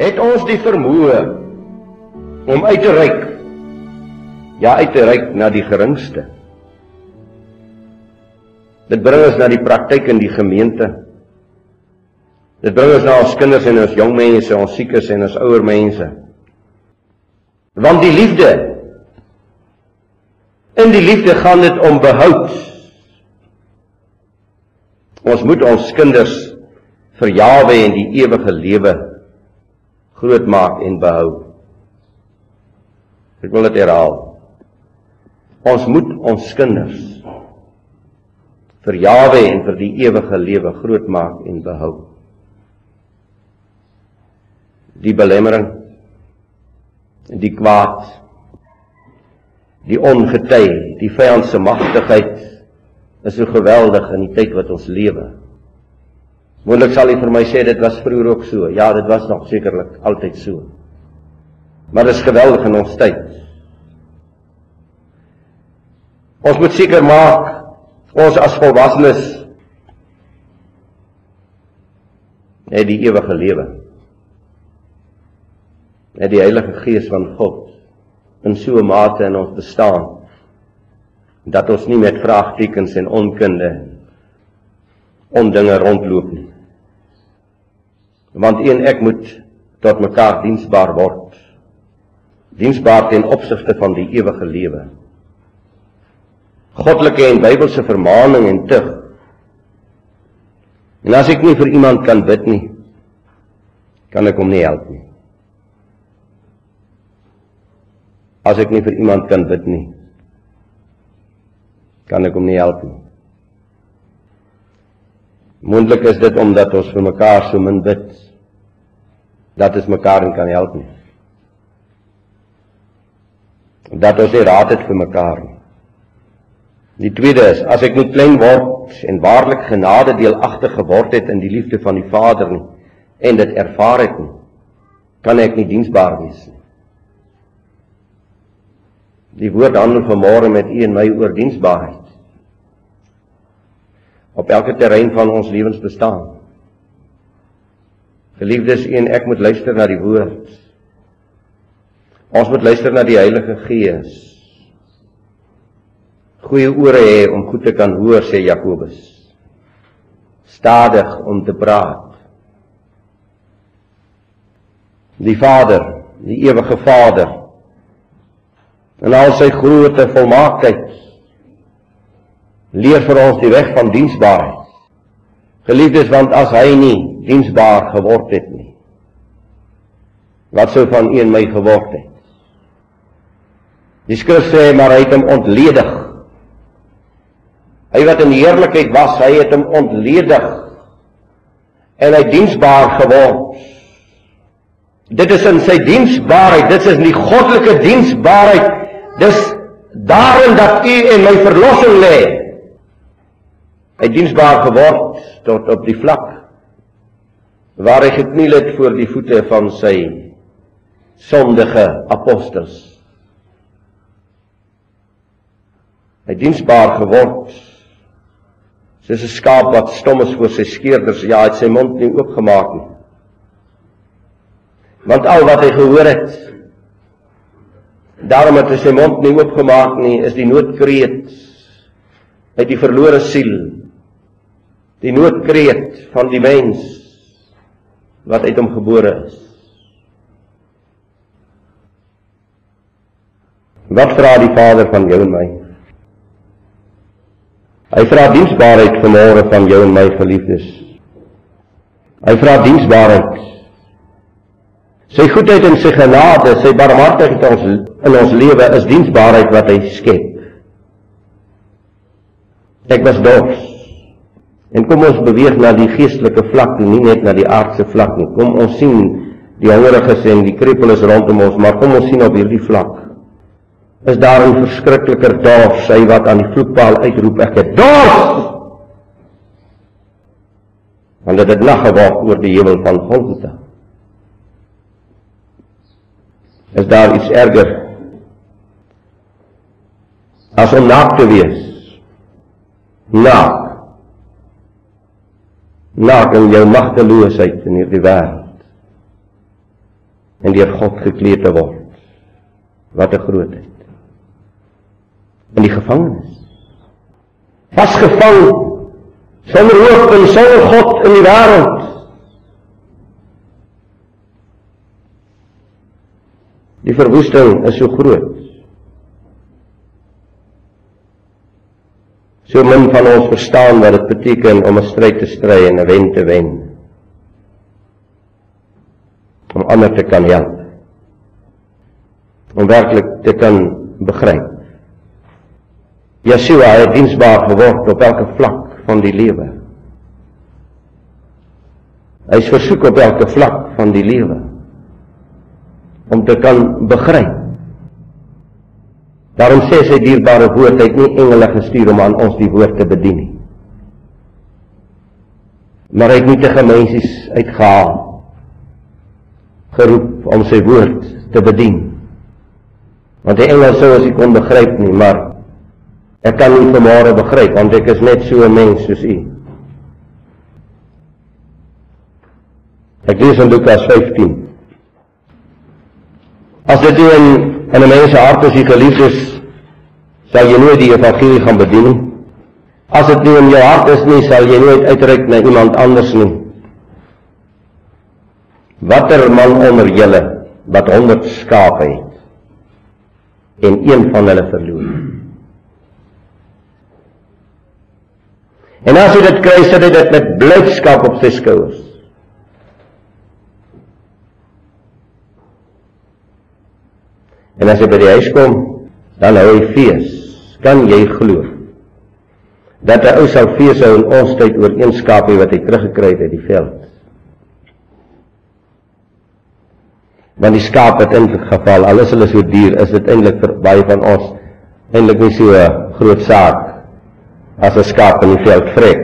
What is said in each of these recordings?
het ons die vermoë om uit te reik? Ja uit te reik na die geringste. Dit bring ons na die praktyk in die gemeente. Dit bring ons na ons kinders en ons jong mense ons siekes en ons ouer mense. Want die liefde in die liefde gaan dit om behoud. Ons moet ons kinders vir Jawe en die ewige lewe groot maak en behou. Ek wil dit herhaal. Ons moet ons kinders vir Jawe en vir die ewige lewe groot maak en behou. Die belemmering die kwaad die ongety die vyand se magtigheid is so geweldig in die tyd wat ons lewe Moontlik sal jy vir my sê dit was vroeër ook so. Ja, dit was nog sekerlik altyd so. Maar dit is geweldig in ons tyd. Ons moet seker maak ons as volwassenes het die ewige lewe. Het die Heilige Gees van God in so 'n mate in ons bestaan dat ons nie met vraagtekens en onkunde om dinge rondloop nie. Want een ek moet tot mekaar diensbaar word. Diensbaar ten opsigte van die ewige lewe. Goddelike en Bybelse vermaaning en tug. En as ek nie vir iemand kan bid nie, kan ek hom nie help nie. As ek nie vir iemand kan bid nie, kan ek hom nie help nie. Moontlik is dit omdat ons vir mekaar so min bid dat ons mekaar kan help nie. Dat ons nie raad het vir mekaar nie. Die tweede is as ek nie klein word en waarlik genade deelagtig geword het in die liefde van die Vader nie en dit ervaar het nie, kan ek nie diensbaar wees nie. Die woord handel vanmôre met u en my oor diensbaarheid op elke terrein van ons lewens bestaan. Geliefdes, een ek moet luister na die woord. Ons moet luister na die Heilige Gees. Goeie ore hê om goed te kan hoor, sê Jakobus. Stadig om te praat. Die Vader, die ewige Vader, en al sy grootte volmaaktheid leer vir ons die weg van diensbaarheid. Geliefdes, want as hy nie diensbaar geword het nie, wat sou van een my geword het? Die skrif sê maar hy het hom ontledig. Hy wat in heerlikheid was, hy het hom ontledig en hy diensbaar geword. Dit is in sy diensbaarheid, dit is in die goddelike diensbaarheid. Dis daarin dat u en my verlossing lê hy diensbaar geword tot op die vlak waar hy gekniel het voor die voete van sy sondige apostels. Hy diensbaar geword soos 'n skaap wat stom is voor sy skeerders, ja, het sy mond nie oopgemaak nie. Want al wat hy gehoor het, daarom het hy sy mond nie oopgemaak nie, is die noodkreet uit die verlore siel die noodkreet van die mens wat uit hom gebore is. Wat vra die Vader van jou en my? Hy vra diensbaarheid vanmôre van jou en my geliefdes. Hy vra diensbaarheid. Sy goedheid en sy genade, sy barmhartigheid ons in ons lewe is diensbaarheid wat hy skep. Ek was dors En kom ons beweeg na die geestelike vlak, nie net na die aardse vlak nie. Kom ons sien die hongeriges en die kreppeles rondom ons, maar kom ons sien op hierdie vlak. Is daar 'n verskrikliker dors, hy wat aan die vloekpaal uitroep, ek het dors. Want dit het nag geword oor die hemel van Golgotha. Is daar iets erger as om naak te wees? Naak naak in jou magteloosheid in hierdie wêreld. en deur God gekleed te word. Wat 'n grootheid. In die gevangenis. Vasgevang sonder hoop en sonder God in die wêreld. Die verwoesting is so groot. So min van ons verstaan wat dit beteken om 'n stryd te stry en 'n wen te wen. Om ander te kan help. Om werklik te kan begryp. Yeshua het diensbaar geword op elke vlak van die lewe. Hy is versoek op elke vlak van die lewe om te kan begryp Daarom sê sy dierbare woord, hy het nie engele gestuur om aan ons die woord te bedien nie. Maar hy het nietige mensies uitgehaal geroep om sy woord te bedien. Want die engele sou as ek kon begryp nie, maar ek kan nie vanmôre begryp want ek is net so 'n mens soos u. Ek lees in Lukas 15. As dit in in 'n mens hart is, die geliefdes sal jy nooit die evangelie gaan bedien nie. As dit nie in jou hart is nie, sal jy nooit uitreik na iemand anders nie. Watter man onder julle wat 100 skape het en een van hulle verloor? En as hy dit kry, sit hy dit met blydskap op sy skouers. En as hy by die huis kom, dan hou hy fees. Kan jy glo dat 'n ou sal fees hou in ons tyd oor een skaapie wat hy teruggekry het uit die veld? Want die skaap het in geval, alles hulle so duur, is dit eintlik vir baie van ons eintlik nie so 'n groot saak as 'n skaap in die veld vrek.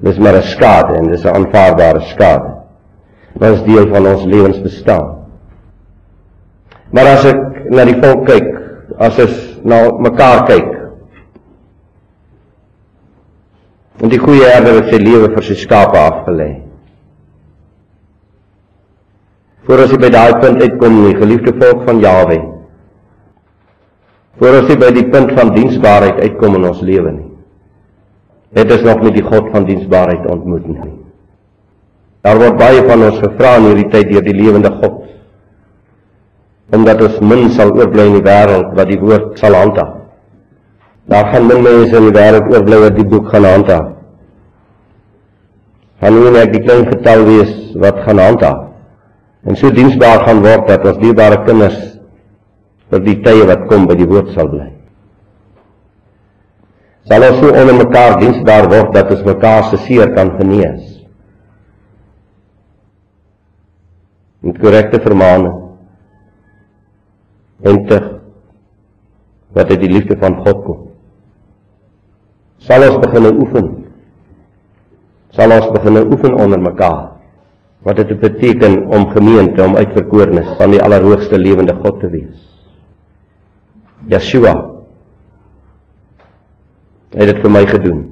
Dis maar 'n skade en dis 'n aanvaarbare skade. Dit is deel van ons lewensbestaan. Maar as ek na die volk kyk, as ons na mekaar kyk. En die goeie herder het sy lewe vir sy skape afgelê. Voor as jy by daai punt uitkom, die geliefde volk van Jawe. Voor as jy by die punt van diensbaarheid uitkom in ons lewe nie. Het is nog nie die God van diensbaarheid ontmoet nie. Daar word baie van ons gevra in hierdie tyd deur die lewende God omdat ons min sal oorbly in die wêreld wat die woord sal handhaaf. Daar gaan min mense in die wêreld oorbly wat die boek gaan handhaaf. Gaan nie net die klein getal wees wat gaan handhaaf. En so diensbaar gaan word dat ons dierbare kinders vir die tye wat kom by die woord sal bly. Sal ons so onder mekaar diensbaar word dat ons mekaar se seer kan genees. Met korrekte vermaaning entig wat uit die liefde van God kom. Sal ons begin oefen. Sal ons begin oefen onder mekaar. Wat dit beteken om gemeente om uitverkorenes van die allerhoogste lewende God te wees. Yeshua het dit vir my gedoen.